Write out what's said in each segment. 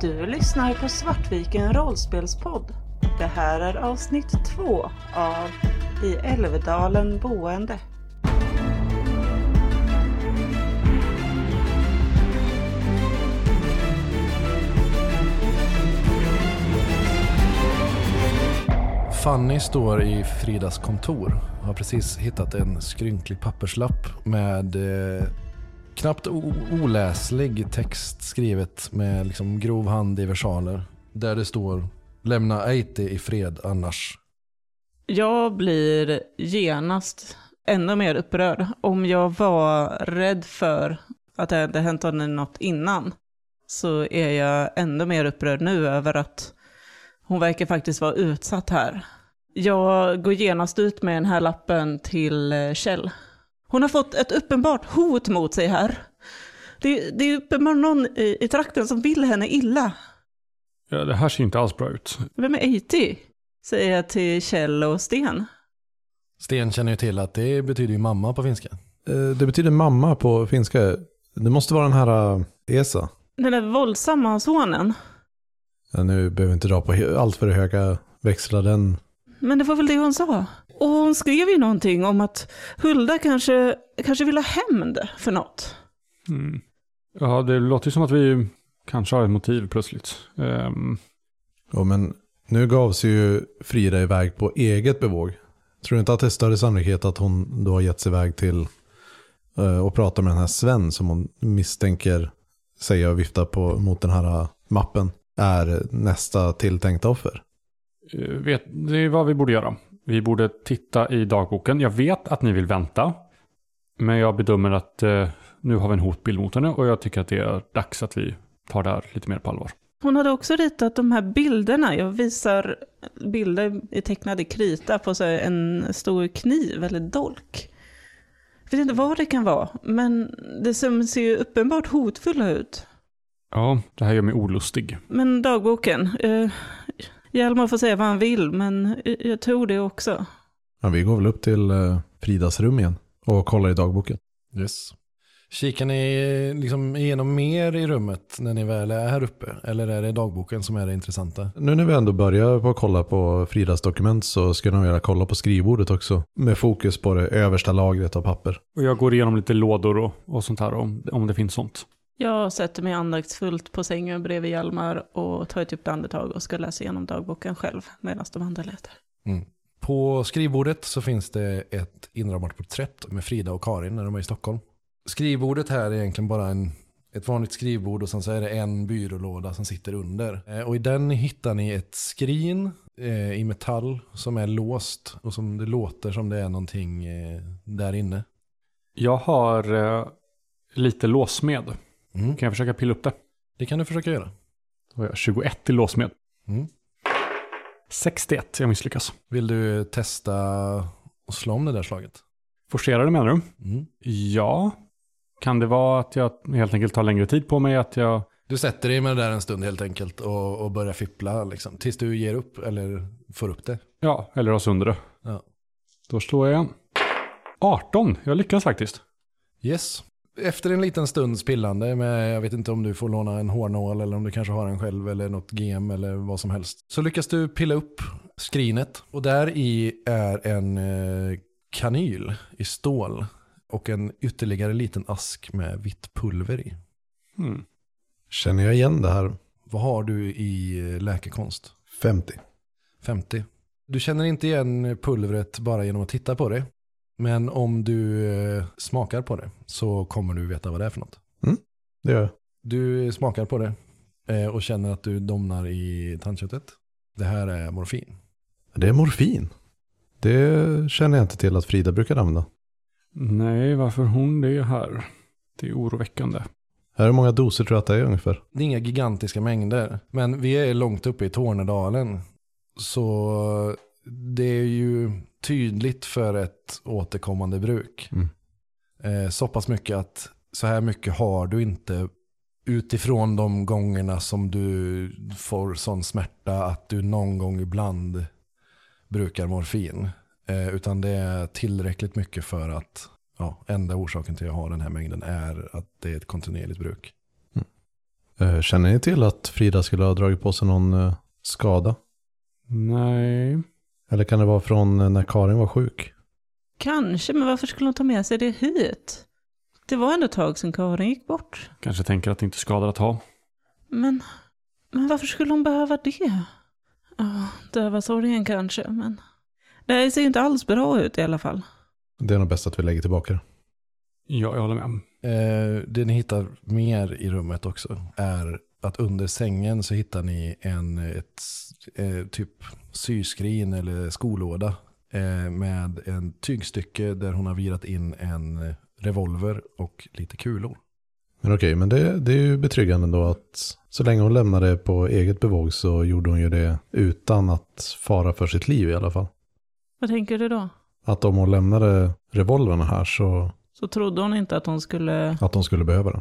Du lyssnar på Svartviken rollspelspodd. Det här är avsnitt två av I Älvdalen boende. Fanny står i Fridas kontor. och Har precis hittat en skrynklig papperslapp med eh, knappt oläslig text skrivet med liksom grov hand i versaler. Där det står Lämna Eiti i fred annars. Jag blir genast ännu mer upprörd. Om jag var rädd för att det hade hänt henne något innan så är jag ännu mer upprörd nu över att hon verkar faktiskt vara utsatt här. Jag går genast ut med den här lappen till eh, Kjell. Hon har fått ett uppenbart hot mot sig här. Det, det är uppenbart någon i, i trakten som vill henne illa. Ja, det här ser inte alls bra ut. Vem är Eiti? Säger jag till Kjell och Sten. Sten känner ju till att det betyder ju mamma på finska. Eh, Det betyder mamma på finska. Det måste vara den här eh, Esa. Den där våldsamma sonen. Ja, nu behöver vi inte dra på allt för höga växlar den. Men det var väl det hon sa. Och hon skrev ju någonting om att Hulda kanske, kanske vill ha hämnd för något. Mm. Ja, det låter ju som att vi kanske har ett motiv plötsligt. Ehm, Ja, men nu gav sig ju Frida iväg på eget bevåg. Tror du inte att det är större sannolikhet att hon då har gett sig iväg till eh, och pratar med den här Sven som hon misstänker säga och vifta på mot den här mappen är nästa tilltänkta offer? eh, vet, det är vad vi borde göra. Vi borde titta i dagboken. Jag vet att ni vill vänta. Men jag bedömer att eh, nu har vi en hotbild mot henne och jag tycker att det är dags att vi tar det här lite mer på allvar. Hon hade också ritat de här bilderna. Jag visar bilder i tecknade krita på så en stor kniv eller dolk. Jag vet inte vad det kan vara, men det som ser ju uppenbart hotfulla ut. Ja, det här gör mig olustig. Men dagboken, eh, Hjalmar får säga vad han vill, men jag- tror det också. Ja, vi går väl upp till eh, Fridas rum igen och kollar i dagboken. Yes. Kikar ni liksom igenom mer i rummet när ni väl är här uppe? Eller är det dagboken som är det intressanta? Nu när vi ändå börjar på att kolla på Fridas dokument så ska jag nog vilja kolla på skrivbordet också. Med fokus på det översta lagret av papper. Och jag går igenom lite lådor och, och sånt här om, om det finns sånt. Jag sätter mig andaktsfullt på sängen bredvid Hjalmar och tar ett djupt andetag och ska läsa igenom dagboken själv medan de andra letar. Mm. På skrivbordet så finns det ett inramat porträtt med Frida och Karin när de är i Stockholm. Skrivbordet här är egentligen bara en, ett vanligt skrivbord och sen så är det en byrålåda som sitter under. Eh, Och i den hittar ni ett skrin eh, i metall som är låst och som det låter som det är någonting eh, där inne. Jag har eh, lite låsmed. Mm. Kan jag försöka pilla upp det? Det kan du försöka göra. Då har jag 21 i låsmed. Mm. 61, jag misslyckas. Vill du testa och slå om det där slaget? Forcera det menar du? Mm. Ja. Kan det vara att jag helt enkelt tar längre tid på mig? Att jag... Du sätter dig med det där en stund helt enkelt och, och börjar fippla liksom, tills du ger upp eller får upp det. Ja, eller har sönder det. Ja. Då slår jag 18. Jag lyckas faktiskt. Yes. Efter en liten stunds pillande med, jag vet inte om du får låna en hårnål eller om du kanske har en själv eller något gem eller vad som helst. Så lyckas du pilla upp skrinet och där i är en eh, kanyl i stål och en ytterligare liten ask med vitt pulver i. Hmm. Känner jag igen det här? Vad har du i eh, läkekonst? 50. 50. Du känner inte igen pulvret bara genom att titta på det. Men om du eh, smakar på det så kommer du veta vad det är för något. Det gör jag. Du smakar på det eh, och känner att du domnar i tandköttet. Det här är morfin. Det är morfin. Det känner jag inte till att Frida brukar använda. Nej, varför hon det här? Det är oroväckande. Hur många doser tror jag att det är ungefär? Det är inga gigantiska mängder. Men vi är långt uppe i Tornedalen. Så det är ju tydligt för ett återkommande bruk. Mm. Eh, så pass mycket att så här mycket har du inte utifrån de gångerna som du får sån smärta att du någon gång ibland brukar morfin. Eh, utan det är tillräckligt mycket för att ja, enda orsaken till att jag har den här mängden är att det är ett kontinuerligt bruk. Eh, Känner ni till att Frida skulle ha dragit på sig någon eh, skada? Nej. Eller kan det vara från när Karin var sjuk? Kanske, men varför skulle hon ta med sig det hit? Det var ändå ett tag sedan Karin gick bort. Kanske tänker att det inte skadar att ha. Men, men varför skulle hon behöva det? Ja, döva sorgen kanske, men... Det här ser ju inte alls bra ut i alla fall. Det är nog bäst att vi lägger tillbaka det. Ja, jag håller med. Eh, det ni hittar mer i rummet också är att under sängen så hittar ni en ett, eh, typ syskrin eller skolåda eh, med en tygstycke där hon har virat in en revolver och lite kulor. Men okej, men det, det är ju betryggande då att så länge hon lämnade på eget bevåg så gjorde hon ju det utan att fara för sitt liv i alla fall. Vad tänker du då? Att om hon lämnade revolverna här så Så trodde hon inte att hon skulle... att hon skulle behöva den.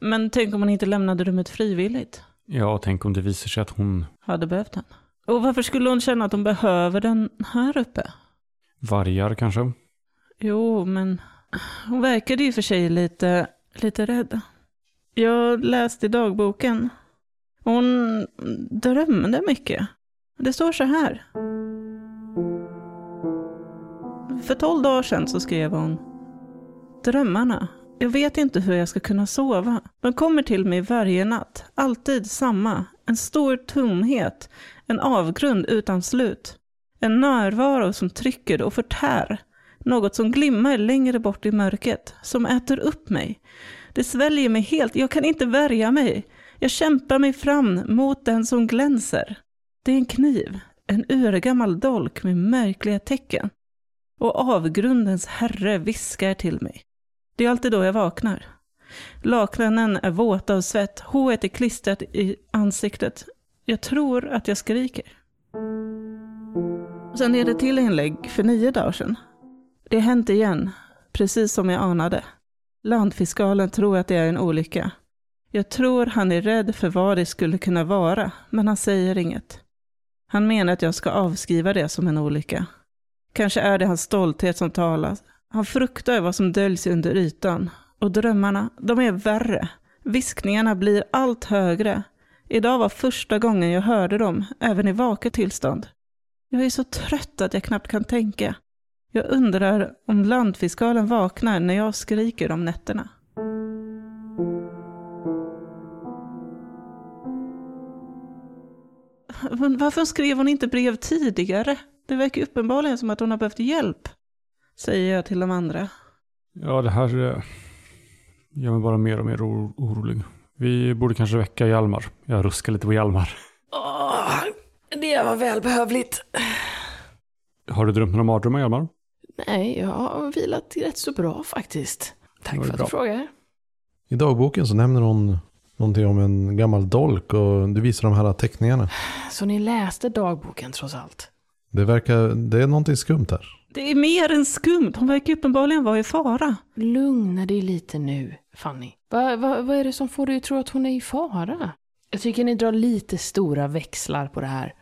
Men tänk om hon inte lämnade rummet frivilligt? Ja, tänk om det visar sig att hon Hade behövt den. Och varför skulle hon känna att hon behöver den här uppe? vargar kanske. Jo, men hon verkade ju för sig lite, lite rädd. Jag läste i dagboken. Hon drömde mycket. Det står så här. För tolv dagar sedan så skrev hon. Drömmarna. Jag vet inte hur jag ska kunna sova. De kommer till mig varje natt. Alltid samma. En stor tomhet. En avgrund utan slut. En närvaro som trycker och förtär. Något som glimmar längre bort i mörkret, som äter upp mig. Det sväljer mig helt, jag kan inte värja mig. Jag kämpar mig fram mot den som glänser. Det är en kniv, en urgammal dolk med märkliga tecken. Och avgrundens herre viskar till mig. Det är alltid då jag vaknar. Lakanen är våta av svett, håret är klistrat i ansiktet. Jag tror att jag skriker. Sen är det till inlägg för nio dagar sedan. Det har hänt igen, precis som jag anade. Landfiskalen tror att det är en olycka. Jag tror han är rädd för vad det skulle kunna vara, men han säger inget. Han menar att jag ska avskriva det som en olycka. Kanske är det hans stolthet som talar. Han fruktar vad som döljs under ytan. Och drömmarna, de är värre. Viskningarna blir allt högre. Idag var första gången jag hörde dem, även i vaket tillstånd. Jag är så trött att jag knappt kan tänka. Jag undrar om landfiskalen vaknar när jag skriker om nätterna. Varför skrev hon inte brev tidigare? Det verkar uppenbarligen som att hon har behövt hjälp, säger jag till de andra. Ja, det här eh, gör mig bara mer och mer oro- orolig. Vi borde kanske väcka Hjalmar. Jag ruskar lite på Hjalmar. Åh, det var välbehövligt. Har du drömt några mardrömmar Hjalmar? Nej, jag har vilat rätt så bra faktiskt. Tack för att bra. du frågar. I dagboken så nämner hon någonting om en gammal dolk och du visar de här teckningarna. Så ni läste dagboken trots allt? Det verkar, det är någonting skumt här. Det är mer än skumt, hon verkar uppenbarligen vara i fara. Lugna dig lite nu, Fanny. Va, va, vad är det som får dig att tro att hon är i fara? Jag tycker ni drar lite stora växlar på det här.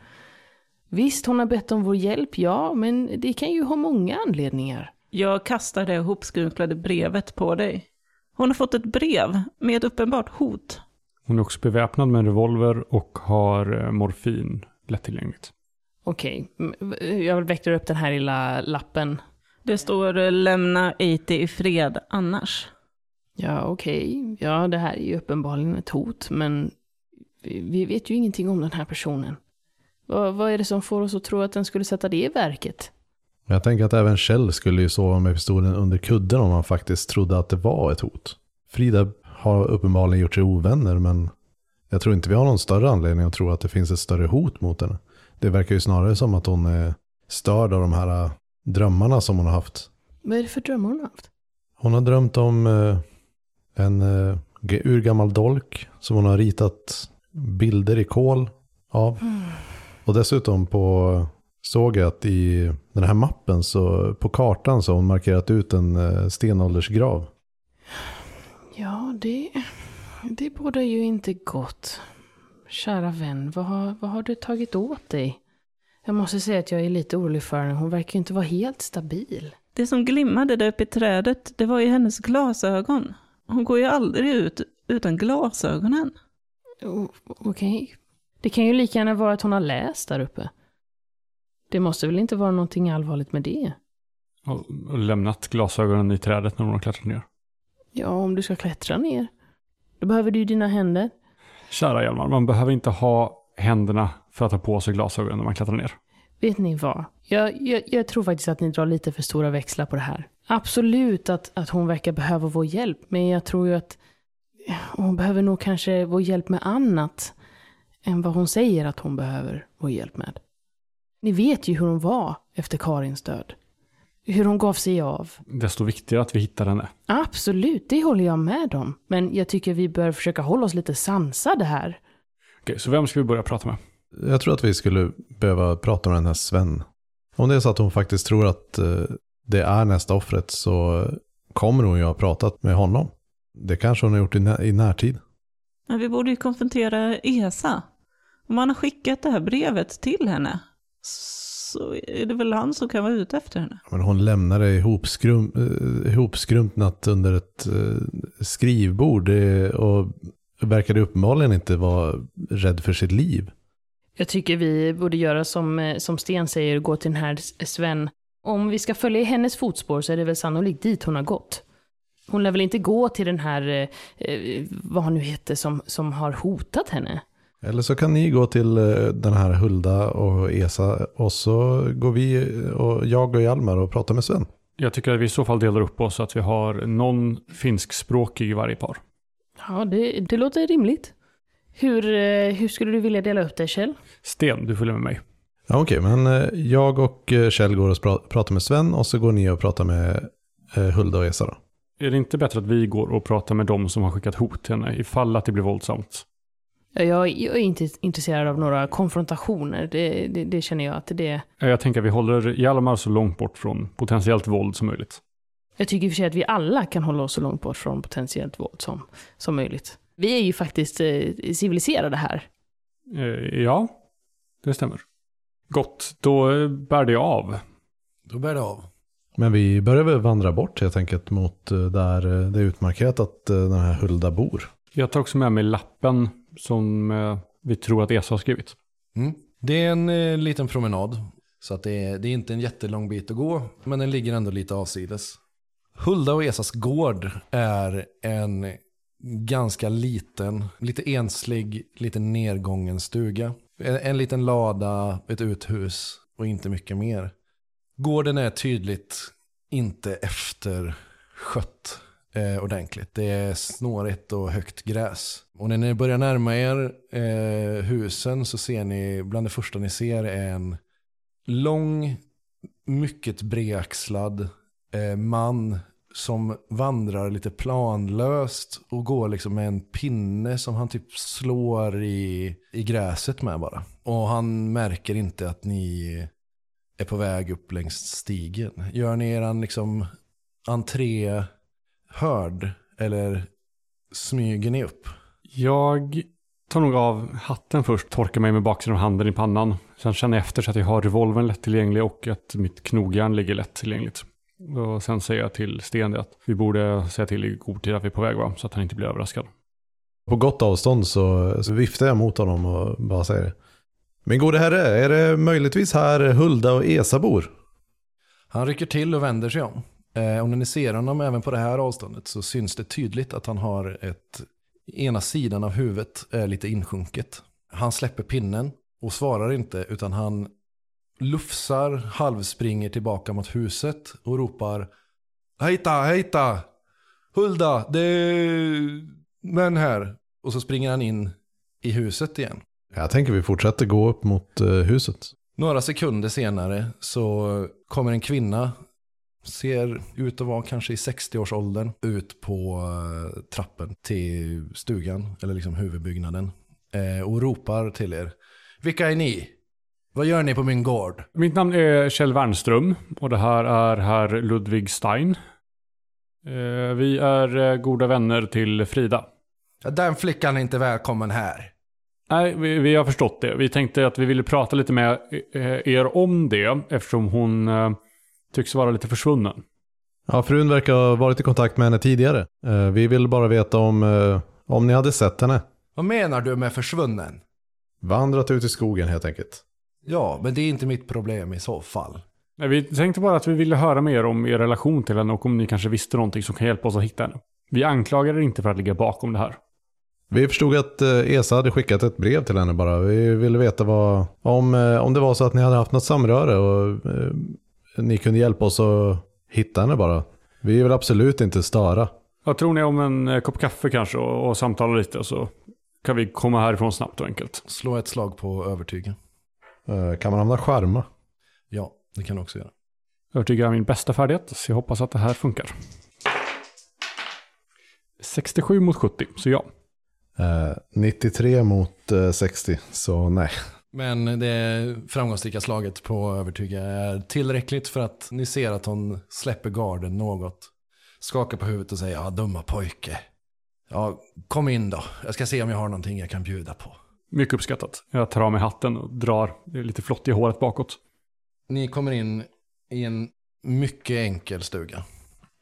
Visst, hon har bett om vår hjälp, ja, men det kan ju ha många anledningar. Jag kastar det hopskrunklade brevet på dig. Hon har fått ett brev med ett uppenbart hot. Hon är också beväpnad med en revolver och har eh, morfin lättillgängligt. Okej, m- jag väckte upp den här lilla lappen. Det står eh, lämna IT i fred annars. Ja, okej. Ja, det här är ju uppenbarligen ett hot, men vi, vi vet ju ingenting om den här personen. Vad, vad är det som får oss att tro att den skulle sätta det i verket? Jag tänker att även Kjell skulle ju sova med pistolen under kudden om han faktiskt trodde att det var ett hot. Frida har uppenbarligen gjort sig ovänner men jag tror inte vi har någon större anledning att tro att det finns ett större hot mot henne. Det verkar ju snarare som att hon är störd av de här äh, drömmarna som hon har haft. Vad är det för drömmar hon har haft? Hon har drömt om eh, en g- urgammal dolk som hon har ritat bilder i kol av. Och dessutom på, såg jag att i den här mappen så på kartan så har hon markerat ut en stenåldersgrav. Ja, det, det borde ju inte gott. Kära vän, vad har, vad har du tagit åt dig? Jag måste säga att jag är lite orolig för henne. Hon verkar ju inte vara helt stabil. Det som glimmade där uppe i trädet, det var ju hennes glasögon. Hon går ju aldrig ut utan glasögonen. Okej. Det kan ju lika gärna vara att hon har läst där uppe. Det måste väl inte vara någonting allvarligt med det? Och lämnat glasögonen i trädet när hon har klättrat ner. Ja, om du ska klättra ner. Då behöver du ju dina händer. Kära Hjalmar, man behöver inte ha händerna för att ha på sig glasögonen när man klättrar ner. Vet ni vad? Jag, jag, jag tror faktiskt att ni drar lite för stora växlar på det här. Absolut att, att hon verkar behöva vår hjälp, men jag tror ju att hon behöver nog kanske vår hjälp med annat än vad hon säger att hon behöver vår hjälp med. Ni vet ju hur hon var efter Karins död. Hur hon gav sig av. Desto viktigare att vi hittar henne. Absolut, det håller jag med om. Men jag tycker vi bör försöka hålla oss lite sansade här. Okej, så vem ska vi börja prata med? Jag tror att vi skulle behöva prata med den här Sven. Om det är så att hon faktiskt tror att eh, det är nästa offret så kommer hon ju ha pratat med honom. Det kanske hon har gjort i, när- i närtid. Men vi borde ju konfrontera Esa. Om han har skickat det här brevet till henne så är det väl han som kan vara ute efter henne. Men hon lämnar det ihopskrum, eh, ihopskrumpnat under ett eh, skrivbord och verkade uppenbarligen inte vara rädd för sitt liv. Jag tycker vi borde göra som, eh, som Sten säger, gå till den här Sven. Om vi ska följa i hennes fotspår så är det väl sannolikt dit hon har gått. Hon lär väl inte gå till den här, eh, eh, vad han nu heter, som, som har hotat henne. Eller så kan ni gå till eh, den här Hulda och Esa och så går vi, och jag och Hjalmar och pratar med Sven. Jag tycker att vi i så fall delar upp oss så att vi har någon finskspråkig i varje par. Ja, det, det låter rimligt. Hur, eh, hur skulle du vilja dela upp det, Kjell? Sten, du följer med mig. Ja, Okej, men eh, jag och eh, Kjell går och pratar med Sven och så går ni och pratar med eh, Hulda och Esa då. Är det inte bättre att vi går och pratar med dem som har skickat hot till henne ifall att det blir våldsamt? Ja, Jag, jag är inte intresserad av några konfrontationer. Det, det, det känner jag att det... Jag tänker att vi håller Hjalmar så långt bort från potentiellt våld som möjligt. Jag tycker i och för sig att vi alla kan hålla oss så långt bort från potentiellt våld som, som möjligt. Vi är ju faktiskt eh, civiliserade här. Eh, ja, det stämmer. Gott, då eh, bär det av. Då bär det av. Men vi börjar väl vandra bort helt enkelt mot eh, där eh, det är utmarkerat att den här Hulda bor. Jag tar också med mig lappen som eh, vi tror att Esa har skrivit. Mm. Det är en eh, liten promenad. Så att det, är, det är inte en jättelång bit att gå, men den ligger ändå lite avsides. Hulda och Esas gård är en ganska liten, lite enslig, lite nedgången stuga. En, en liten lada, ett uthus och inte mycket mer. Gården är tydligt inte efterskött eh, ordentligt. Det är snårigt och högt gräs. Och när ni börjar närma er eh, husen så ser ni, bland det första ni ser är en lång, mycket bredaxlad eh, man som vandrar lite planlöst och går liksom med en pinne som han typ slår i, i gräset med bara. Och han märker inte att ni är på väg upp längs stigen. Gör ni eran liksom entré hörd eller smyger ni upp? Jag tar nog av hatten först, torkar mig med baksidan av handen i pannan. Sen känner jag efter så att jag har revolvern lättillgänglig och att mitt knogjärn ligger lättillgängligt. Och sen säger jag till Sten att vi borde säga till i god tid att vi är på väg va? Så att han inte blir överraskad. På gott avstånd så, så viftar jag mot honom och bara säger Min gode herre, är det möjligtvis här Hulda och Esa bor? Han rycker till och vänder sig om. Eh, och när ni ser honom även på det här avståndet så syns det tydligt att han har ett, ena sidan av huvudet är lite insjunket. Han släpper pinnen och svarar inte utan han lufsar, halvspringer tillbaka mot huset och ropar Hejta, hejta! Hulda, det är män här. Och så springer han in i huset igen. Jag tänker vi fortsätter gå upp mot eh, huset. Några sekunder senare så kommer en kvinna, ser ut att vara kanske i 60-årsåldern, ut på eh, trappen till stugan, eller liksom huvudbyggnaden, eh, och ropar till er. Vilka är ni? Vad gör ni på min gård? Mitt namn är Kjell Wernström och det här är herr Ludvig Stein. Eh, Vi är goda vänner till Frida. Den flickan är inte välkommen här. Nej, vi, vi har förstått det. Vi tänkte att vi ville prata lite med er om det eftersom hon tycks vara lite försvunnen. Ja, frun verkar ha varit i kontakt med henne tidigare. Eh, Vi vill bara veta om, eh, om ni hade sett henne. Vad menar du med försvunnen? Vandrat ut i skogen helt enkelt. Ja, men det är inte mitt problem i så fall. Nej, vi tänkte bara att vi ville höra mer om er relation till henne och om ni kanske visste någonting som kan hjälpa oss att hitta henne. Vi anklagar er inte för att ligga bakom det här. Vi förstod att eh, ESA hade skickat ett brev till henne bara. Vi ville veta vad, om, om det var så att ni hade haft något samröre och ni kunde hjälpa oss att hitta henne bara. Vi vill absolut inte störa. Vad tror ni om en eh, kopp kaffe kanske och, och samtala lite så kan vi komma härifrån snabbt och enkelt. Slå ett slag på övertyga. Eh, Kan man använda charma? Ja, det kan du också göra. Övertyga är min bästa färdighet, så jag hoppas att det här funkar. 67 mot 70, så ja. Eh, 93 mot eh, 60, så nej. Men det framgångsrika slaget på övertyga är tillräckligt för att ni ser att hon släpper garden något. Skakar på huvudet och säger ja, dumma pojke. Ja, kom in då. Jag ska se om jag har någonting jag kan bjuda på. Mycket uppskattat. Jag tar av mig hatten och drar lite flott i håret bakåt. Ni kommer in i en mycket enkel stuga.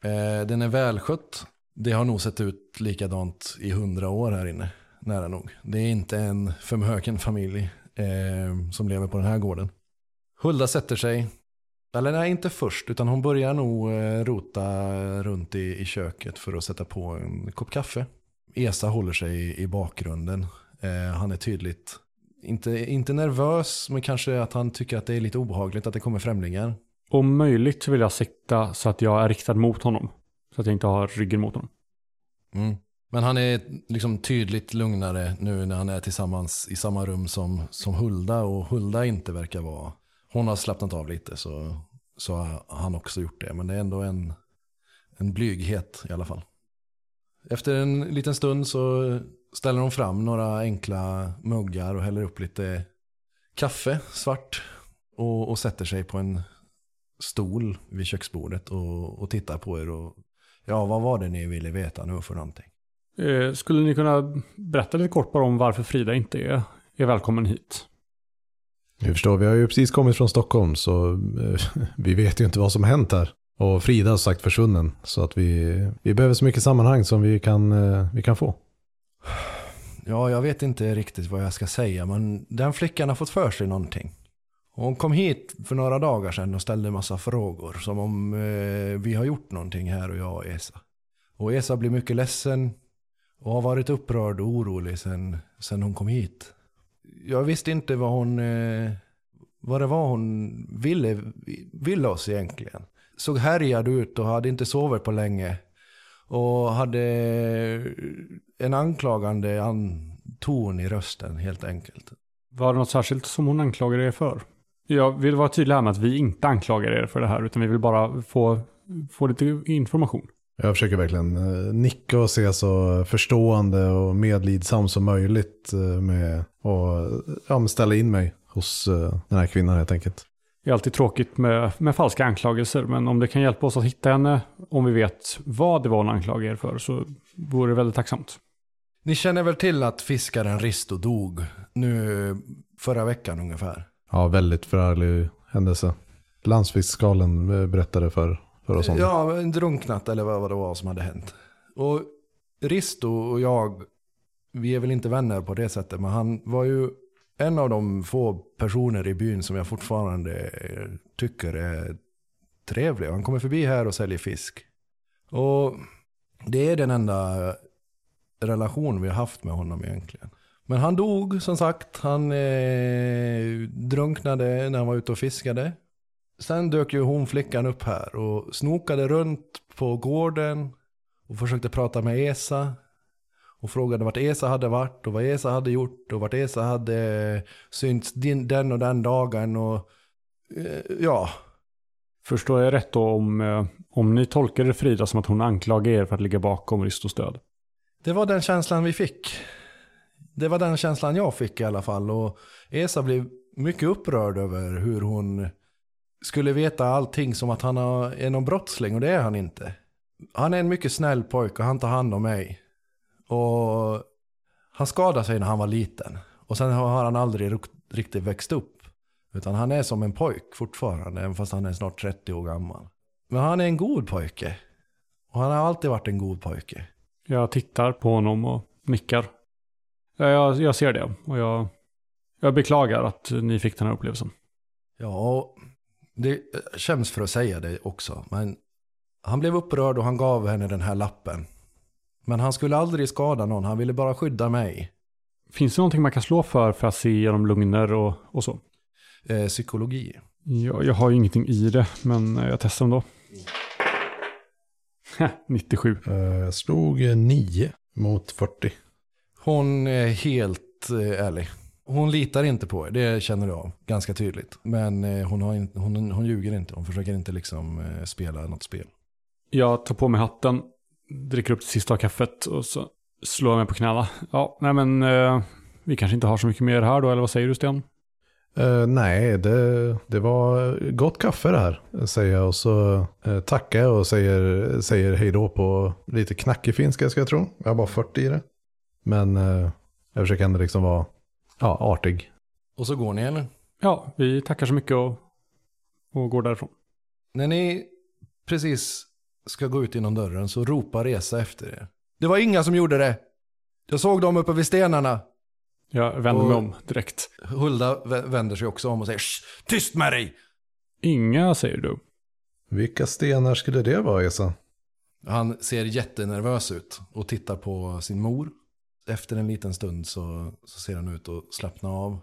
Eh, den är välskött. Det har nog sett ut likadant i hundra år här inne. Nära nog. Det är inte en förmögen familj eh, som lever på den här gården. Hulda sätter sig. Eller nej, inte först. Utan hon börjar nog eh, rota runt i, i köket för att sätta på en kopp kaffe. Esa håller sig i, i bakgrunden. Eh, han är tydligt, inte, inte nervös, men kanske att han tycker att det är lite obehagligt att det kommer främlingar. Om möjligt så vill jag sitta så att jag är riktad mot honom. Så att jag inte har ryggen mot honom. Mm. Men han är liksom tydligt lugnare nu när han är tillsammans i samma rum som, som Hulda och Hulda inte verkar vara. Hon har slappnat av lite så, så har han också gjort det. Men det är ändå en, en blyghet i alla fall. Efter en liten stund så ställer hon fram några enkla muggar och häller upp lite kaffe, svart. Och, och sätter sig på en stol vid köksbordet och, och tittar på er. Och, ja, vad var det ni ville veta nu för någonting? Eh, skulle ni kunna berätta lite kort bara om varför Frida inte är, är välkommen hit? Vi förstår, vi har ju precis kommit från Stockholm så eh, vi vet ju inte vad som har hänt här. Och Frida har sagt försvunnen. Så att vi, vi behöver så mycket sammanhang som vi kan, eh, vi kan få. Ja, jag vet inte riktigt vad jag ska säga, men den flickan har fått för sig någonting. Hon kom hit för några dagar sedan och ställde en massa frågor, som om eh, vi har gjort någonting här och jag och Esa. Och Esa blir mycket ledsen och har varit upprörd och orolig sedan, sedan hon kom hit. Jag visste inte vad hon, eh, vad det var hon ville, ville oss egentligen. Såg härjad ut och hade inte sovit på länge. Och hade en anklagande an ton i rösten helt enkelt. Var det något särskilt som hon anklagade er för? Jag vill vara tydlig här med att vi inte anklagar er för det här, utan vi vill bara få, få lite information. Jag försöker verkligen eh, nicka och se så förstående och medlidsam som möjligt eh, med att ja, ställa in mig hos eh, den här kvinnan helt enkelt. Det är alltid tråkigt med, med falska anklagelser, men om det kan hjälpa oss att hitta henne, om vi vet vad det var hon anklagade er för, så vore det väldigt tacksamt. Ni känner väl till att fiskaren Risto dog nu förra veckan ungefär? Ja, väldigt förarglig händelse. Landsfiskskalen eh, berättade för, för oss om. Ja, drunknat eller vad vad det var som hade hänt. Och Risto och jag, vi är väl inte vänner på det sättet, men han var ju en av de få personer i byn som jag fortfarande eh, tycker är trevlig. Han kommer förbi här och säljer fisk. Och det är den enda relation vi har haft med honom egentligen. Men han dog som sagt. Han eh, drunknade när han var ute och fiskade. Sen dök ju hon flickan upp här och snokade runt på gården och försökte prata med Esa. Och frågade vart Esa hade varit och vad Esa hade gjort och vart Esa hade synts den och den dagen och eh, ja. Förstår jag rätt då om, eh, om ni tolkade Frida som att hon anklagar er för att ligga bakom Ristos död? Det var den känslan vi fick. Det var den känslan jag fick i alla fall. Och Esa blev mycket upprörd över hur hon skulle veta allting som att han är någon brottsling och det är han inte. Han är en mycket snäll pojke och han tar hand om mig. Och han skadade sig när han var liten. Och sen har han aldrig riktigt växt upp. Utan han är som en pojk fortfarande, även fast han är snart 30 år gammal. Men han är en god pojke. Och han har alltid varit en god pojke. Jag tittar på honom och nickar. Ja, jag, jag ser det och jag, jag beklagar att ni fick den här upplevelsen. Ja, det känns för att säga det också. Men han blev upprörd och han gav henne den här lappen. Men han skulle aldrig skada någon, han ville bara skydda mig. Finns det någonting man kan slå för för att se igenom lugner och, och så? Eh, psykologi. Jag, jag har ju ingenting i det, men jag testar ändå. 97. Eh, Jag slog eh, 9 mot 40. Hon är helt eh, ärlig. Hon litar inte på er, det känner du av ganska tydligt. Men eh, hon, har in, hon, hon ljuger inte, hon försöker inte liksom eh, spela något spel. Jag tar på mig hatten, dricker upp det sista av kaffet och så slår jag mig på knäna. Ja, nej men eh, vi kanske inte har så mycket mer här då, eller vad säger du Sten? Eh, nej, det, det var gott kaffe det här, säger jag. Och så eh, tackar jag och säger, säger hej då på lite knackig finska ska jag tro. Jag har bara 40 i det. Men eh, jag försöker ändå liksom vara ja, artig. Och så går ni eller? Ja, vi tackar så mycket och, och går därifrån. När ni precis ska gå ut genom dörren så ropar Resa efter er. Det var inga som gjorde det. Jag såg dem uppe vid stenarna. Jag vänder mig Och- om direkt. Hulda vä- vänder sig också om och säger "Shh, tyst med dig. Inga säger du. Vilka stenar skulle det vara, Esa? Han ser jättenervös ut och tittar på sin mor. Efter en liten stund så, så ser han ut att slappna av.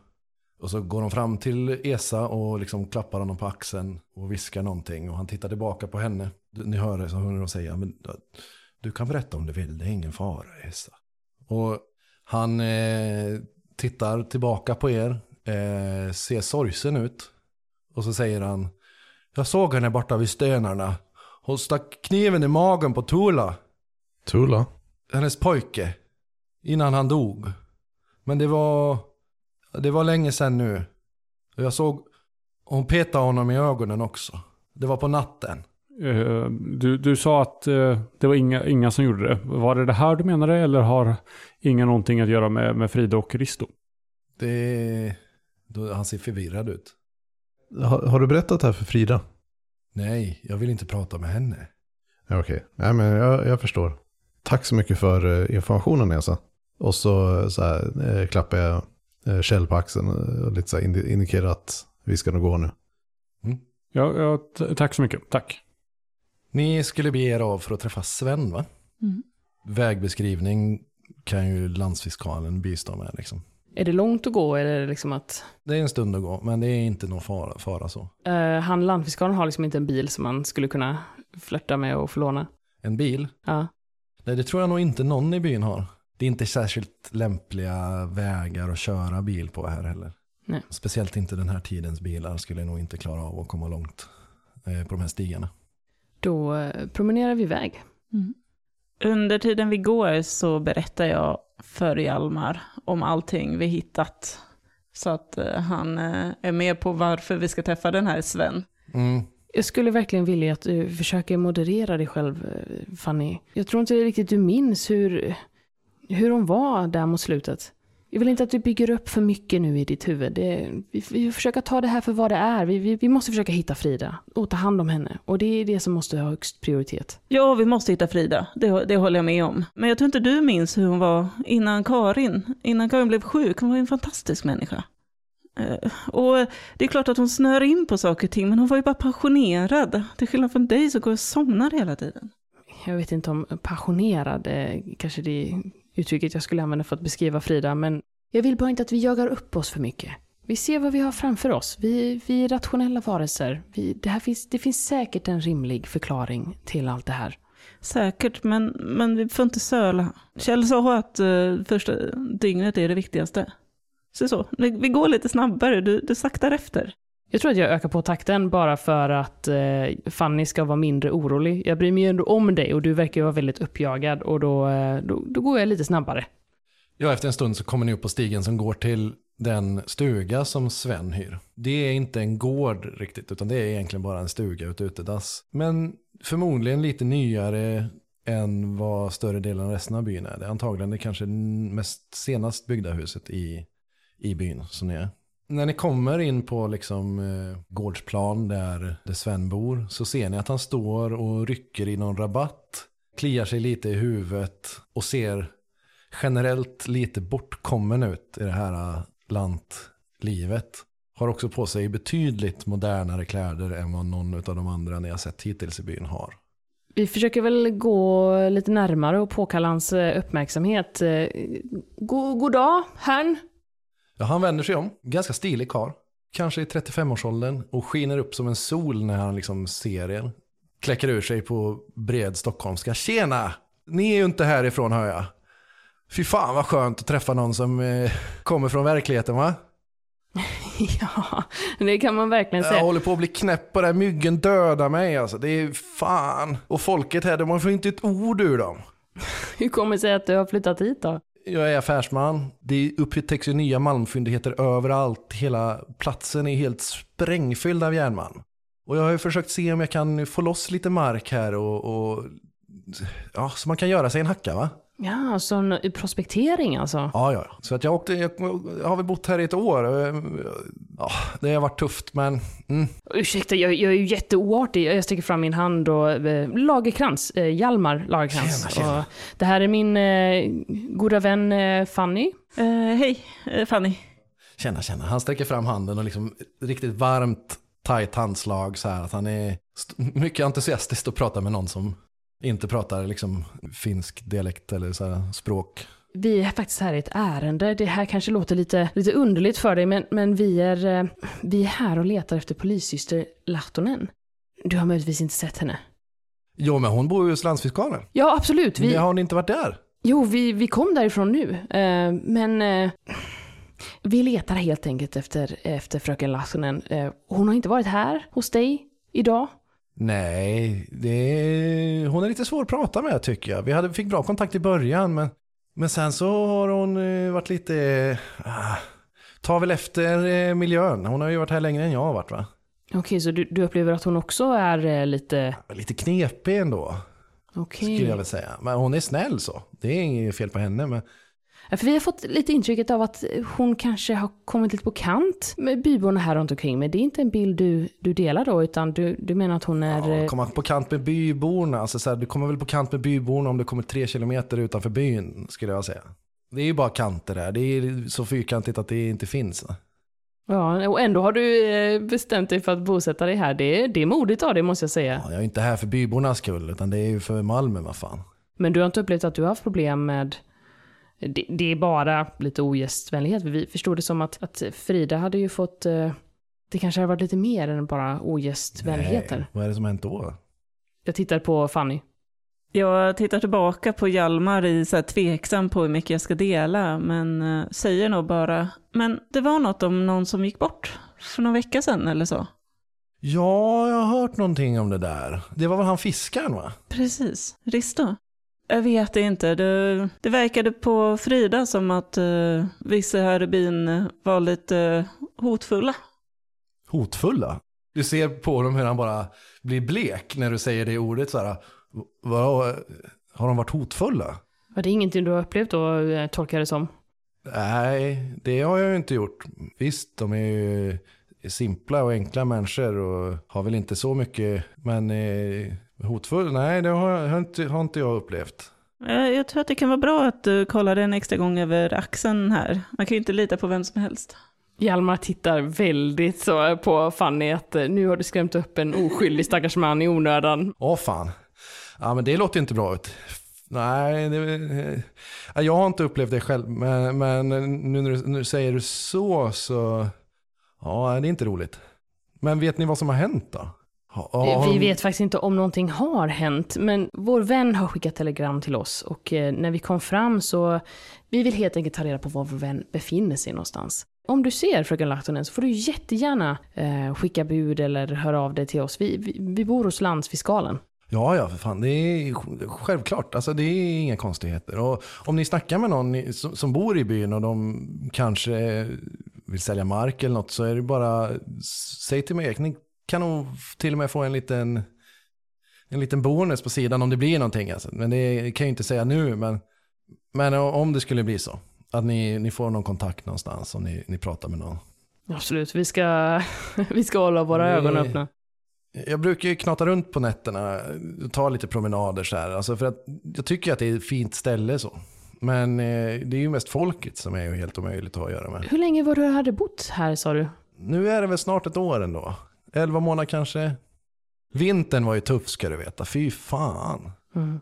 Och så går de fram till Esa och liksom klappar honom på axeln och viskar någonting. Och han tittar tillbaka på henne. Ni hör det så hör de säga, men du kan berätta om du vill, det är ingen fara Esa. Och han eh, tittar tillbaka på er, eh, ser sorgsen ut. Och så säger han, jag såg henne borta vid stenarna. Hon stack kniven i magen på Tula, Tula? hennes pojke, innan han dog. Men det var, det var länge sedan nu. Och jag såg, hon petade honom i ögonen också. Det var på natten. Eh, Du, du sa att eh, det var inga, inga som gjorde det. Var det det här du menade eller har inga någonting att göra med, med Frida och Risto? Det, då, han ser förvirrad ut. Har, har du berättat det här för Frida? Nej, jag vill inte prata med henne. Ja, Okej, Nej, men jag, jag förstår. Tack så mycket för eh, informationen Esa. Och så, så här, eh, klappar jag eh, Kjell på axeln och lite så här indi- indikerar att vi ska nog gå nu. Ja, ja, t- tack så mycket. Tack. Ni skulle bege er av för att träffa Sven va? Mm. Vägbeskrivning kan ju landsfiskalen bistå med liksom. Är det långt att gå eller är det liksom att Det är en stund att gå, men det är inte någon fara, fara så. eh, han landfiskaren har liksom inte en bil som man skulle kunna flörta med och få låna? En bil? Ja. Nej, det tror jag nog inte någon i byn har. Det är inte särskilt lämpliga vägar att köra bil på här heller. Nej. Speciellt inte den här tidens bilar skulle nog inte klara av att komma långt eh, på de här stigarna. Då eh, promenerar vi iväg. Mm. Under tiden vi går så berättar jag för Hjalmar om allting vi hittat. Så att eh, han är med på varför vi ska träffa den här Sven. Mm. Jag skulle verkligen vilja att du försöker moderera dig själv, Fanny. Jag tror inte riktigt du minns hur, hur hon var där mot slutet. Jag vill inte att du bygger upp för mycket nu i ditt huvud. Det, vi, vi försöker ta det här för vad det är. Vi, vi, vi måste försöka hitta Frida och ta hand om henne. Och det är det som måste ha högst prioritet. Ja, vi måste hitta Frida. Det, det håller jag med om. Men jag tror inte du minns hur hon var innan Karin. Innan Karin blev sjuk. Hon var en fantastisk människa. Eh, Och det är klart att hon snör in på saker och ting, men hon var ju bara passionerad. Till skillnad från dig så går jag och somnar hela tiden. Jag vet inte om passionerad är kanske det uttrycket jag skulle använda för att beskriva Frida, men jag vill bara inte att vi jagar upp oss för mycket. Vi ser vad vi har framför oss. Vi, vi är rationella varelser. Vi, det, här finns, det finns säkert en rimlig förklaring till allt det här. Säkert, men, men vi får inte söla. Kjell sa att uh, första dygnet är det viktigaste. Så så, vi, vi går lite snabbare, du, du saktar efter. Jag tror att jag ökar på takten bara för att eh, Fanny ska vara mindre orolig. Jag bryr mig ju ändå om dig och du verkar ju vara väldigt uppjagad och då, eh, då, då går jag lite snabbare. Ja, efter en stund så kommer ni upp på stigen som går till den stuga som Sven hyr. Det är inte en gård riktigt, utan det är egentligen bara en stuga, ett utedass. Men förmodligen lite nyare än vad större delen av resten av byn är. Det är antagligen det kanske mest senast byggda huset i, i byn som ni är. När ni kommer in på liksom eh, gårdsplan där, där Sven bor så ser ni att han står och rycker i någon rabatt. Kliar sig lite i huvudet och ser generellt lite bortkommen ut i det här eh, lantlivet. Har också på sig betydligt modernare kläder än vad någon av de andra ni har sett hittills i byn har. Vi försöker väl gå lite närmare och påkalla hans eh, uppmärksamhet. Eh, god, god dag, herrn. Ja, han vänder sig om, ganska stilig karl. Kanske i 35-årsåldern och skiner upp som en sol när han liksom ser er. Kläcker ur sig på bred stockholmska. Tjena! Ni är ju inte härifrån hör jag. Fy fan vad skönt att träffa någon som eh, kommer från verkligheten va? ja, det kan man verkligen säga. Jag håller på att bli knäpp på det här. Myggen dödar mig alltså. Det är fan. Och folket här, de får inte ett ord ur dem. Hur kommer det sig att du har flyttat hit då? Jag är affärsman. Det upptäcks ju nya malmfyndigheter överallt. Hela platsen är helt sprängfylld av järnmalm. Och jag har ju försökt se om jag kan få loss lite mark här och, och ja, så man kan göra sig en hacka va? Ja, sån prospektering alltså? Ja, ja. Så att jag, åkte, jag, jag har väl bott här i ett år. Ja, det har varit tufft, men... Mm. Ursäkta, jag, jag är ju jätteoartig. Jag sträcker fram min hand och... Eh, Lagerkrans, eh, Hjalmar Lagerkrans. Tjena, tjena. Och det här är min eh, goda vän eh, Fanny. Eh, hej, eh, Fanny. Känna, känna. Han sträcker fram handen och liksom riktigt varmt, tajt handslag så här. Att han är mycket entusiastisk att prata med någon som inte pratar liksom finsk dialekt eller så här språk. Vi är faktiskt här i ett ärende. Det här kanske låter lite, lite underligt för dig, men, men vi, är, eh, vi är här och letar efter polissyster Lahtonen. Du har möjligtvis inte sett henne? Jo, men hon bor ju hos landsfiskalen. Ja, absolut. Vi, har ni inte varit där? Jo, vi, vi kom därifrån nu. Eh, men eh, vi letar helt enkelt efter, efter fröken Lahtonen. Eh, hon har inte varit här hos dig idag. Nej, det hon är lite svår att prata med tycker jag. Vi hade, fick bra kontakt i början, men, men sen så har hon eh, varit lite... Uh, tar väl efter eh, miljön. Hon har ju varit här längre än jag har varit va? Okej, så du, du upplever att hon också är eh, lite... Lite knepig ändå, Okej. skulle jag väl säga. Men hon är snäll så. Det är inget fel på henne. Men För vi har fått lite intrycket av att hon kanske har kommit lite på kant med byborna här runt omkring. Men det är inte en bild du, du delar då, utan du, du menar att hon är... ja, eh, komma på kant med byborna. Alltså, så här, du kommer väl på kant med byborna om du kommer tre kilometer utanför byn, skulle jag säga. Det är ju bara kanter där. Det är så fyrkantigt att det inte finns. Ja, och ändå har du eh, bestämt dig för att bosätta dig här. Det, är- det är modigt av dig måste jag säga. Ja, jag är inte här för bybornas skull, utan det är ju för Malmö, vad fan. Men du har inte upplevt att du har haft problem med... Det, det är bara lite ogästvänlighet. Vi förstod det som att, att Frida hade ju fått... eh, Det kanske hade varit lite mer än bara ogästvänligheter. Nej, vad är det som har hänt då? Jag tittar på Fanny. Jag tittar tillbaka på Hjalmar i så här tveksam på hur mycket jag ska dela, men eh, säger nog bara, men det var något om någon som gick bort för någon vecka sedan eller så. Ja, jag har hört någonting om det där. Det var väl han fiskaren va? Precis. Risto? Jag vet inte. Det, det verkade på Frida som att uh, vissa här i byn var lite hotfulla. Hotfulla? Du ser på dem hur han bara blir blek när du säger det ordet så här. Vad, har de varit hotfulla? Var det ingenting du har upplevt då, eh, tolkar det som? Nej, det har jag ju inte gjort. Visst, de är ju simpla och enkla människor och har väl inte så mycket. Men eh, hotfull? Nej, det har, har, inte, har inte jag upplevt. Jag, jag tror att det kan vara bra att du kollar en extra gång över axeln här. Man kan ju inte lita på vem som helst. Hjalmar tittar väldigt så på Fanny att eh, nu har du skrämt upp en oskyldig stackars man i onödan. Åh fan. Ja men det låter inte bra ut. Nej, det, ja, jag har inte upplevt det själv. Men, men nu när du, när du säger det så så... Ja, det är inte roligt. Men vet ni vad som har hänt då? Har Vi vet faktiskt inte om någonting har hänt, men vår vän har skickat telegram till oss och eh, när vi kom fram så vi vill helt enkelt ta reda på var vår vän befinner sig någonstans. Om du ser fröken Lahtonen så får du jättegärna eh, skicka bud eller höra av dig till oss. Vi, vi, vi bor hos landsfiskalen. Ja, ja, för fan. Det är självklart. Alltså, det är inga konstigheter. Och om ni snackar med någon som, som bor i byn och de kanske vill sälja mark eller något så är det bara, säg till mig. Kan nog till och med få en liten, en liten bonus på sidan om det blir någonting. Alltså. Men det kan jag inte säga nu. Men, men om det skulle bli så. Att ni, ni får någon kontakt någonstans om ni, ni pratar med någon. Absolut, vi ska, vi ska hålla våra Det- ögon öppna. Jag brukar ju knata runt på nätterna, ta lite promenader så här. Alltså för att jag tycker att det är ett fint ställe så. Men eh, det är ju mest folket som är ju helt omöjligt att ha att göra med. Hur länge var du hade bott här sa du? Nu är det väl snart ett år ändå. Elva månader kanske. Vintern var ju tuff ska du veta. Fy fan. Mm.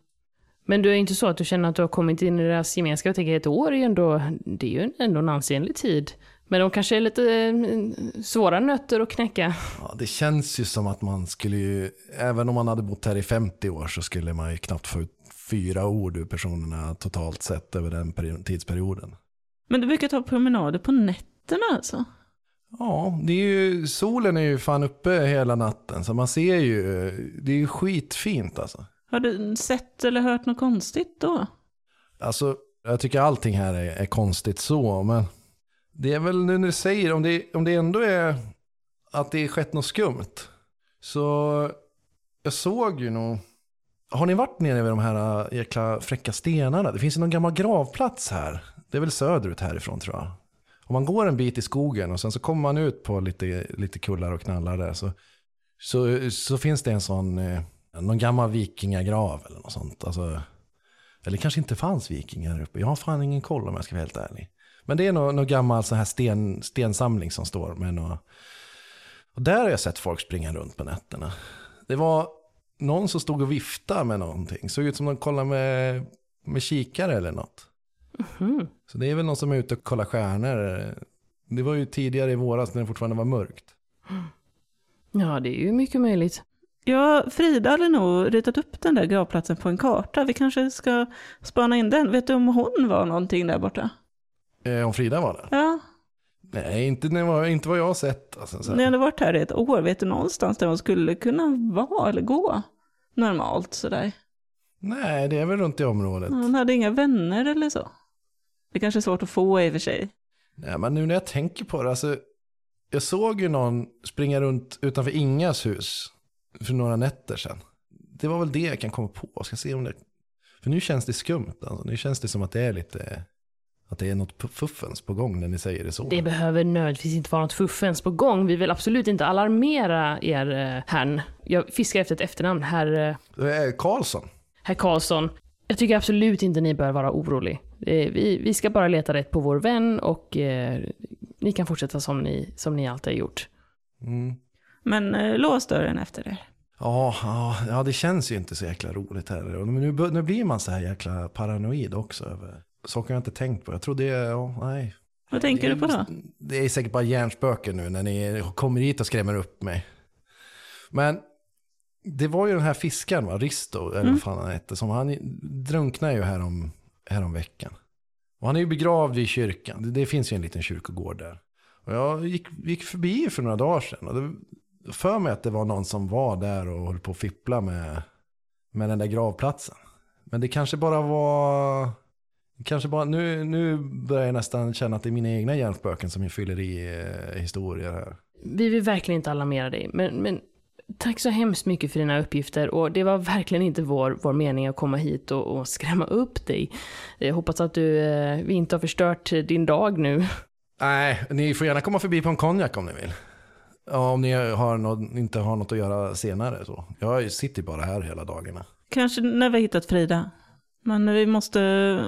Men du är inte så att du känner att du har kommit in i deras gemenskap? Jag tänker ett år är ju ändå, det är ju ändå en ansenlig tid. Men de kanske är lite eh, svåra nötter att knäcka. Ja, det känns ju som att man skulle ju, även om man hade bott här i 50 år så skulle man ju knappt få ut fyra ord ur personerna totalt sett över den peri- tidsperioden. Men du brukar ta promenader på nätterna alltså? Ja, det är ju, solen är ju fan uppe hela natten så man ser ju, det är ju skitfint alltså. Har du sett eller hört något konstigt då? Alltså, jag tycker allting här är, är konstigt så, men det är väl nu när du säger, om det, om det ändå är att det är skett något skumt. Så jag såg ju nog, har ni varit nere vid de här äh, jäkla fräcka stenarna? Det finns ju någon gammal gravplats här. Det är väl söderut härifrån tror jag. Om man går en bit i skogen och sen så kommer man ut på lite, lite kullar och knallar där så, så, så finns det en sån, eh, någon gammal vikingagrav eller något sånt. Alltså, eller kanske inte fanns vikingar där uppe. Jag har fan ingen koll om jag ska vara helt ärlig. Men det är någon, någon gammal så här sten, stensamling som står med några... Och där har jag sett folk springa runt på nätterna. Det var någon som stod och viftade med någonting. Såg ut som de kollade med, med kikare eller något. Mhm. Så det är väl någon som är ute och kollar stjärnor. Det var ju tidigare i våras när det fortfarande var mörkt. Ja, det är ju mycket möjligt. Ja, Frida hade nog ritat upp den där gravplatsen på en karta. Vi kanske ska spana in den. Vet du om hon var någonting där borta? Eh, om Frida var där? Ja, Nej, inte, jag- inte vad jag har sett. Alltså, så ni hade varit här i ett år. Vet du någonstans där hon skulle kunna vara eller gå? Normalt sådär. Nej, det är väl runt i området. Hon hade inga vänner eller så. Det kanske är svårt att få i och för sig. Nej, men nu när jag tänker på det, alltså, jag såg ju någon springa runt utanför Ingas hus för några nätter sedan. Det var väl det jag kan komma på. Jag ska se om det... För nu känns det skumt. Alltså. Nu känns det som att det är lite... Att det är något fuffens på gång när ni säger det så. Det behöver nödvändigtvis inte vara något fuffens på gång. Vi vill absolut inte alarmera er, eh, herrn. Jag fiskar efter ett efternamn, herr, eh, är Karlsson. herr Karlsson. Jag tycker absolut inte ni bör vara orolig. Eh, Vi, vi ska bara leta rätt på vår vän och eh, ni kan fortsätta som ni, som ni alltid har gjort. Mm. Men eh, lås dörren efter er. Ja, ja, ja, det känns ju inte så jäkla roligt heller. Och Nu, nu blir man så här jäkla paranoid också. Över. Saker jag inte tänkt på. Jag tror det är, ja, nej. Vad tänker det du på då? Det är säkert bara hjärnspöken nu när ni kommer hit och skrämmer upp mig. Men det var ju den här fiskaren, va? Risto, eller Mm. vad fan han hette, som han drunknade ju härom, härom Häromveckan. Och han är ju begravd i kyrkan. Det, det finns ju en liten kyrkogård där. Och jag gick, gick förbi för några dagar sedan. Och det, för mig att det var någon som var där och höll på att fippla med, med den där gravplatsen. Men det kanske bara var... Kanske bara, nu, nu börjar jag nästan känna att det är mina egna hjärnspöken som fyller i eh, historier här. Vi vill verkligen inte alarmera dig, men, men tack så hemskt mycket för dina uppgifter. Och det var verkligen inte vår, vår mening att komma hit och, och skrämma upp dig. Jag hoppas att du, eh, vi inte har förstört din dag nu. Nej, ni får gärna komma förbi på en konjak om ni vill. Om ni har något, inte har något att göra senare så. Jag sitter bara här hela dagarna. Kanske när vi har hittat Frida. Men vi måste,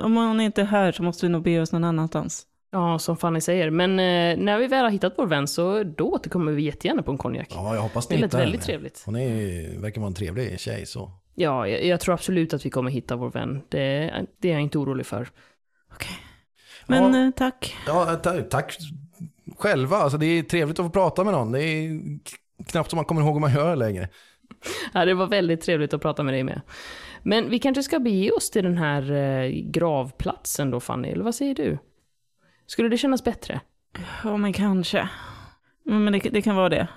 om hon inte är här så måste vi nog bege oss någon annanstans. Ja, som Fanny säger. Men eh, när vi väl har hittat vår vän så då återkommer vi jättegärna på en konjak. Ja, jag hoppas det ni lät hittar väldigt henne. trevligt. Hon är, verkar vara en trevlig tjej så. Ja, jag, jag tror absolut att vi kommer hitta vår vän. Det, det är jag inte orolig för. Men Ja. eh, tack. Ja, ta, tack själva. Alltså, det är trevligt att få prata med någon. Det är knappt som man kommer ihåg hur man gör längre. Ja, det var väldigt trevligt att prata med dig med. Men vi kanske ska bege oss till den här eh, gravplatsen då, Fanny, eller vad säger du? Skulle det kännas bättre? Ja, men kanske. Men det, det kan vara det.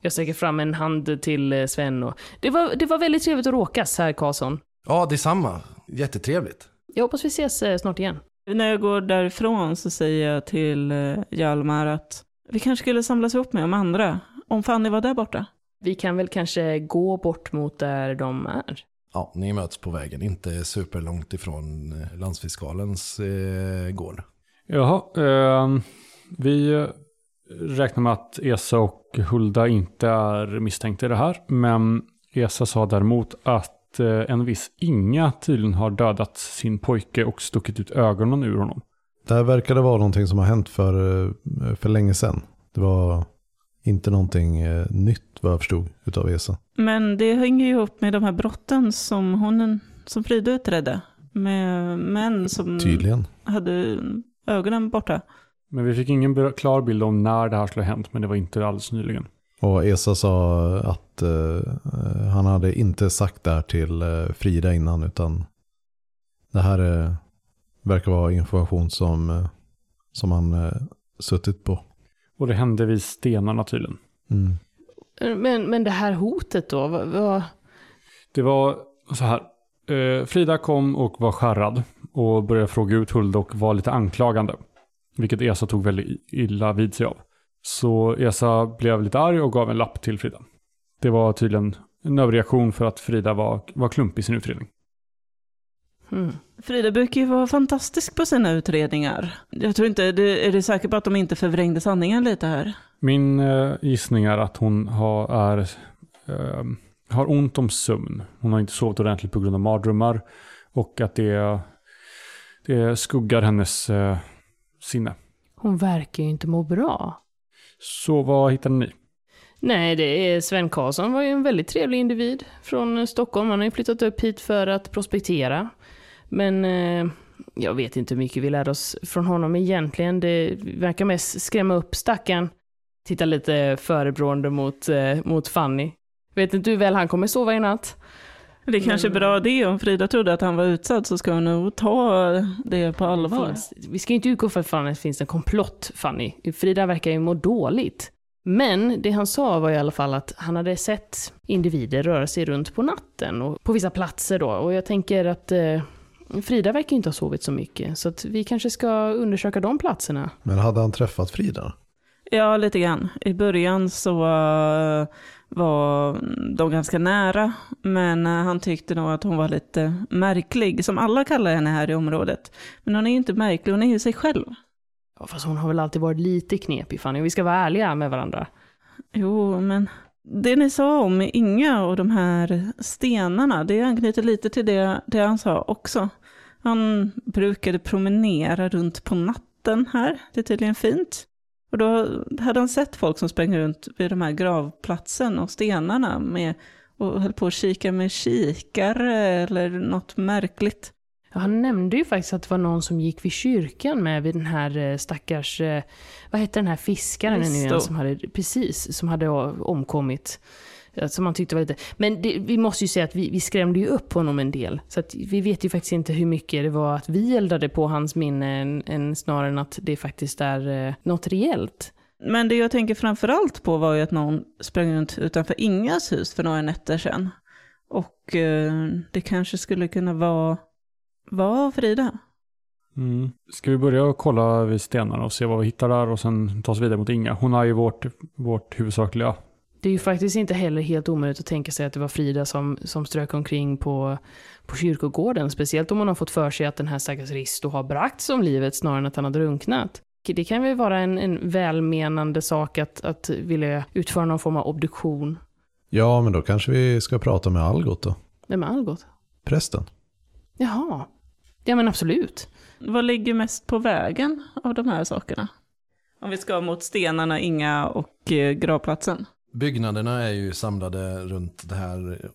Jag sträcker fram en hand till eh, Sven och... Det var, det var väldigt trevligt att råkas, herr Karlsson. Ja, detsamma. Jättetrevligt. Jag hoppas vi ses eh, snart igen. När jag går därifrån så säger jag till eh, Hjalmar att vi kanske skulle samlas ihop med de andra. Om Fanny var där borta. Vi kan väl kanske gå bort mot där de är? Ja, ni möts på vägen. Inte superlångt ifrån eh, landsfiskalens eh, gård. Jaha, ehm, vi räknar med att Esa och Hulda inte är misstänkta i det här. Men Esa sa däremot att att eh, en viss Inga tydligen har dödat sin pojke och stuckit ut ögonen ur honom. Det här verkade vara någonting som har hänt för, eh, för länge sedan. Det var inte någonting eh, nytt vad jag förstod utav Esa. Men det hänger ju ihop med de här brotten som hon, som Frida utredde. Med män som Tydligen. hade ögonen borta. Men vi fick ingen klar bild om när det här skulle ha hänt, men det var inte alldeles nyligen. Och Esa sa att eh, han hade inte sagt det här till eh, Frida innan utan det här eh, verkar vara information som, eh, som han eh, suttit på. Och det hände vid stenarna tydligen. Mm. Men, men det här hotet då? Vad, vad, Det var så här. Eh, Frida kom och var skärrad och började fråga ut Hulda och var lite anklagande. Vilket Esa tog väldigt illa vid sig av. Så Esa blev lite arg och gav en lapp till Frida. Det var tydligen en överreaktion för att Frida var, var klumpig i sin utredning. hmm. Frida brukar ju vara fantastisk på sina utredningar. Jag tror inte, det, är du säker på att de inte förvrängde sanningen lite här? Min eh, gissning är att hon har, är, eh, har ont om sömn. Hon har inte sovit ordentligt på grund av mardrömmar. Och att det, det skuggar hennes eh, sinne. Hon verkar ju inte må bra. Så vad hittade ni? Nej, det är Sven Karlsson var ju en väldigt trevlig individ från Stockholm. Han har ju flyttat upp hit för att prospektera. Men eh, jag vet inte hur mycket vi lärde oss från honom egentligen. Det verkar mest skrämma upp stackaren. Titta lite förebrående mot, eh, mot Fanny. Vet inte hur väl han kommer sova i natt. Det är kanske är bra det, om Frida trodde att han var utsatt så ska hon nog ta det på allvar. Finns, vi ska ju inte utgå från att det finns en komplott, Fanny. Frida verkar ju må dåligt. Men det han sa var i alla fall att han hade sett individer röra sig runt på natten och på vissa platser då. Och jag tänker att eh, Frida verkar inte ha sovit så mycket. Så att vi kanske ska undersöka de platserna. Men hade han träffat Frida? Ja, lite grann. I början så eh, var de ganska nära, men eh, han tyckte nog att hon var lite märklig, som alla kallar henne här i området. Men hon är ju inte märklig, hon är ju sig själv. Ja, fast hon har väl alltid varit lite knepig, Fanny. Vi ska vara ärliga med varandra. Jo, men det ni sa om Inga och de här stenarna, det anknyter lite till det, det han sa också. Han brukade promenera runt på natten här, det är tydligen fint. Och då hade han sett folk som sprang runt vid de här gravplatsen och stenarna med, och höll på att kika med kikare eller något märkligt. Ja, han nämnde ju faktiskt att det var någon som gick vid kyrkan med vid den här eh, stackars, eh, vad hette den här fiskaren nu igen som hade, precis, som hade omkommit. Som man tyckte var lite, men det, vi måste ju säga att vi, vi skrämde ju upp honom en del. Så att vi vet ju faktiskt inte hur mycket det var att vi eldade på hans minne än, snarare än att det faktiskt är eh, något reellt. Men det jag tänker framförallt på var ju att någon sprang runt utanför Ingas hus för några nätter sedan. Och eh, det kanske skulle kunna vara, vara Frida. Mm. Ska vi börja kolla vid stenarna och se vad vi hittar där och sen ta oss vidare mot Inga? Hon är ju vårt, vårt huvudsakliga. Det är ju faktiskt inte heller helt omöjligt att tänka sig att det var Frida som, som strök omkring på, på kyrkogården. Speciellt om hon har fått för sig att den här stackars Risto har bragts om livet snarare än att han har drunknat. Det kan väl vara en, en välmenande sak att, att vilja utföra någon form av obduktion. Ja, men då kanske vi ska prata med Algot då. Vem är Algot? Prästen. Jaha. Ja men absolut. Vad ligger mest på vägen av de här sakerna? Om vi ska mot stenarna, Inga och eh, gravplatsen. Byggnaderna är ju samlade runt det här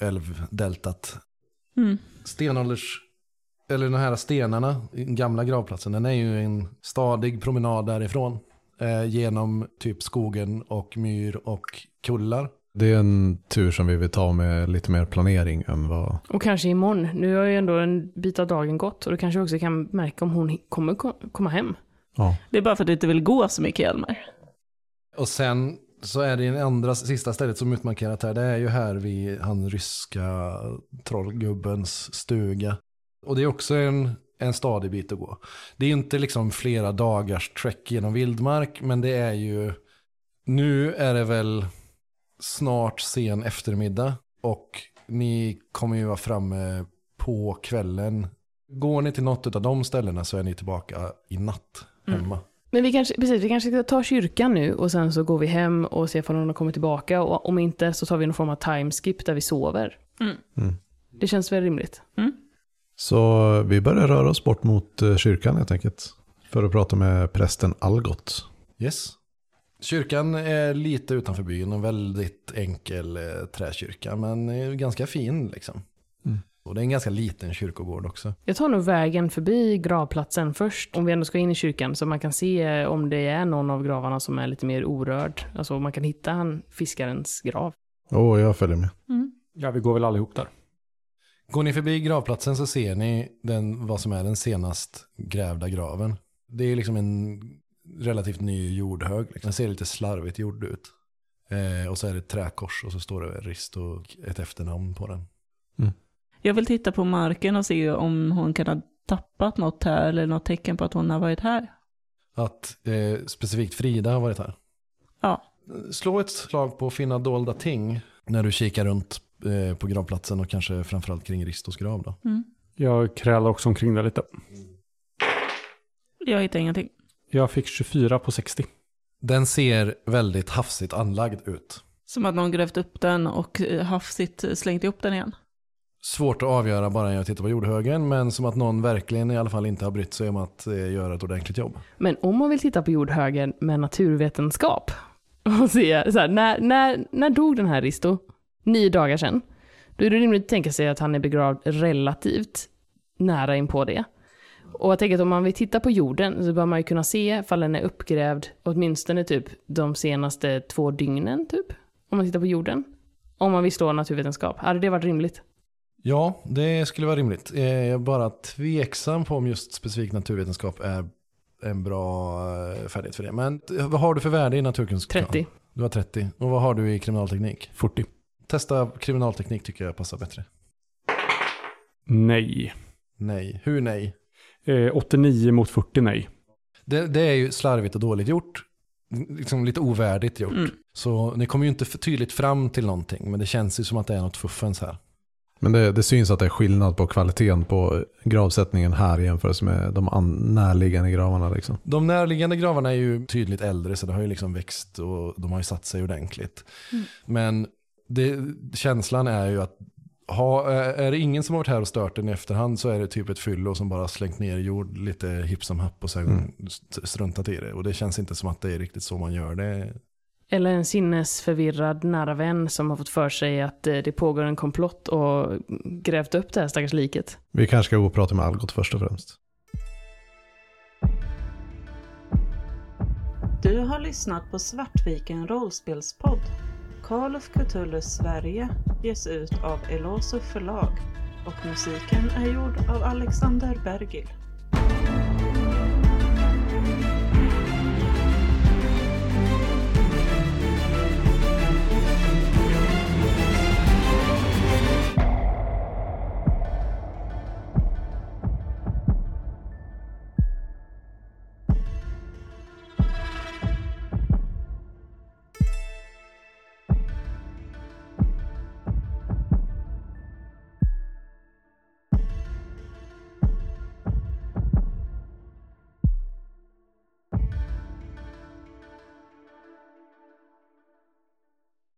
älvdeltat. Mm. Stenålders, eller de här stenarna, den gamla gravplatsen, den är ju en stadig promenad därifrån. Eh, genom typ skogen och myr och kullar. Det är en tur som vi vill ta med lite mer planering än vad... Och kanske imorgon. Nu har ju ändå en bit av dagen gått och då kanske vi också kan märka om hon kommer ko- komma hem. Ja. Det är bara för att du inte vill gå så mycket, Hjalmar. Och sen så är det andra sista stället som utmarkerat här. Det är ju här vid han ryska trollgubbens stuga. Och det är också en, en stadig bit att gå. Det är inte liksom flera dagars trek genom vildmark. Men det är ju, nu är det väl snart sen eftermiddag. Och ni kommer ju vara framme på kvällen. Går ni till något av de ställena så är ni tillbaka i natt hemma. Mm. Men vi kanske, precis, vi kanske ska ta kyrkan nu och sen så går vi hem och ser om hon har kommit tillbaka och om inte så tar vi någon form av timeskip där vi sover. Det känns väl rimligt. Så vi börjar röra oss bort mot eh, kyrkan helt enkelt. För att prata med prästen Algot. Yes. Kyrkan är lite utanför byn, en väldigt enkel eh, träkyrka, men ganska fin liksom. Mm. Och det är en ganska liten kyrkogård också. Jag tar nog vägen förbi gravplatsen först, om vi ändå ska in i kyrkan, så man kan se om det är någon av gravarna som är lite mer orörd. Alltså om man kan hitta han, fiskarens grav. Åh, jag följer med. Ja, vi går väl allihop där. Går ni förbi gravplatsen så ser ni den, vad som är den senast grävda graven. Det är liksom en relativt ny jordhög. Liksom. Den ser lite slarvigt gjord ut. Eh, och så är det ett träkors och så står det rist och ett efternamn på den. Jag vill titta på marken och se om hon kan ha tappat något här eller något tecken på att hon har varit här. Att eh, specifikt Frida har varit här. Ja. Slå ett slag på finna dolda ting när du kikar runt eh, på gravplatsen och kanske framförallt kring Ristos grav då. Mm. Jag krälar också omkring där lite. Jag hittar ingenting. Jag fick 24 på 60. Den ser väldigt hafsigt anlagd ut. Som att någon grävt upp den och eh, hafsigt slängt ihop den igen. Svårt att avgöra bara när jag tittar på jordhögen, men som att någon verkligen i alla fall inte har brytt sig om att eh, göra ett ordentligt jobb. Men om man vill titta på jordhögen med naturvetenskap och se, så här, när, när, när dog den här Risto? Nio dagar sedan. Då är det rimligt att tänka sig att han är begravd relativt nära in på det. Och jag tänker att om man vill titta på jorden så bör man ju kunna se ifall den är uppgrävd åtminstone typ de senaste två dygnen typ. Om man tittar på jorden. Om man vill slå naturvetenskap. Hade det varit rimligt? Ja, det skulle vara rimligt. Eh, Jag är bara tveksam på om just specifik naturvetenskap är en bra eh, färdighet för det. Men eh, vad har du för värde i naturkunskap? 30. Du har 30. Och vad har du i kriminalteknik? 40. Testa kriminalteknik tycker jag passar bättre. Nej. Nej. Hur nej? Eh, 89 mot 40 nej. Det, det är ju slarvigt och dåligt gjort. Liksom lite ovärdigt gjort. Mm. Så ni kommer ju inte tydligt fram till någonting. Men det känns ju som att det är något fuffens här. Men det, det syns att det är skillnad på kvaliteten på gravsättningen här i jämförelse med de an- närliggande gravarna. Liksom. De närliggande gravarna är ju tydligt äldre så det har ju liksom växt och de har ju satt sig ordentligt. Mm. Men det, känslan är ju att ha, är det ingen som har varit här och stört den i efterhand så är det typ ett fyllo som bara slängt ner jord lite hipp som happ och sen Mm. st- struntat i det. Och det känns inte som att det är riktigt så man gör det. Eller en sinnesförvirrad nära vän som har fått för sig att eh, det pågår en komplott och grävt upp det här stackars liket. Vi kanske ska gå och prata med Algot först och främst. Du har lyssnat på Svartviken rollspelspodd. Call of Cthulhu Sverige ges ut av Eloso förlag och musiken är gjord av Alexander Bergil.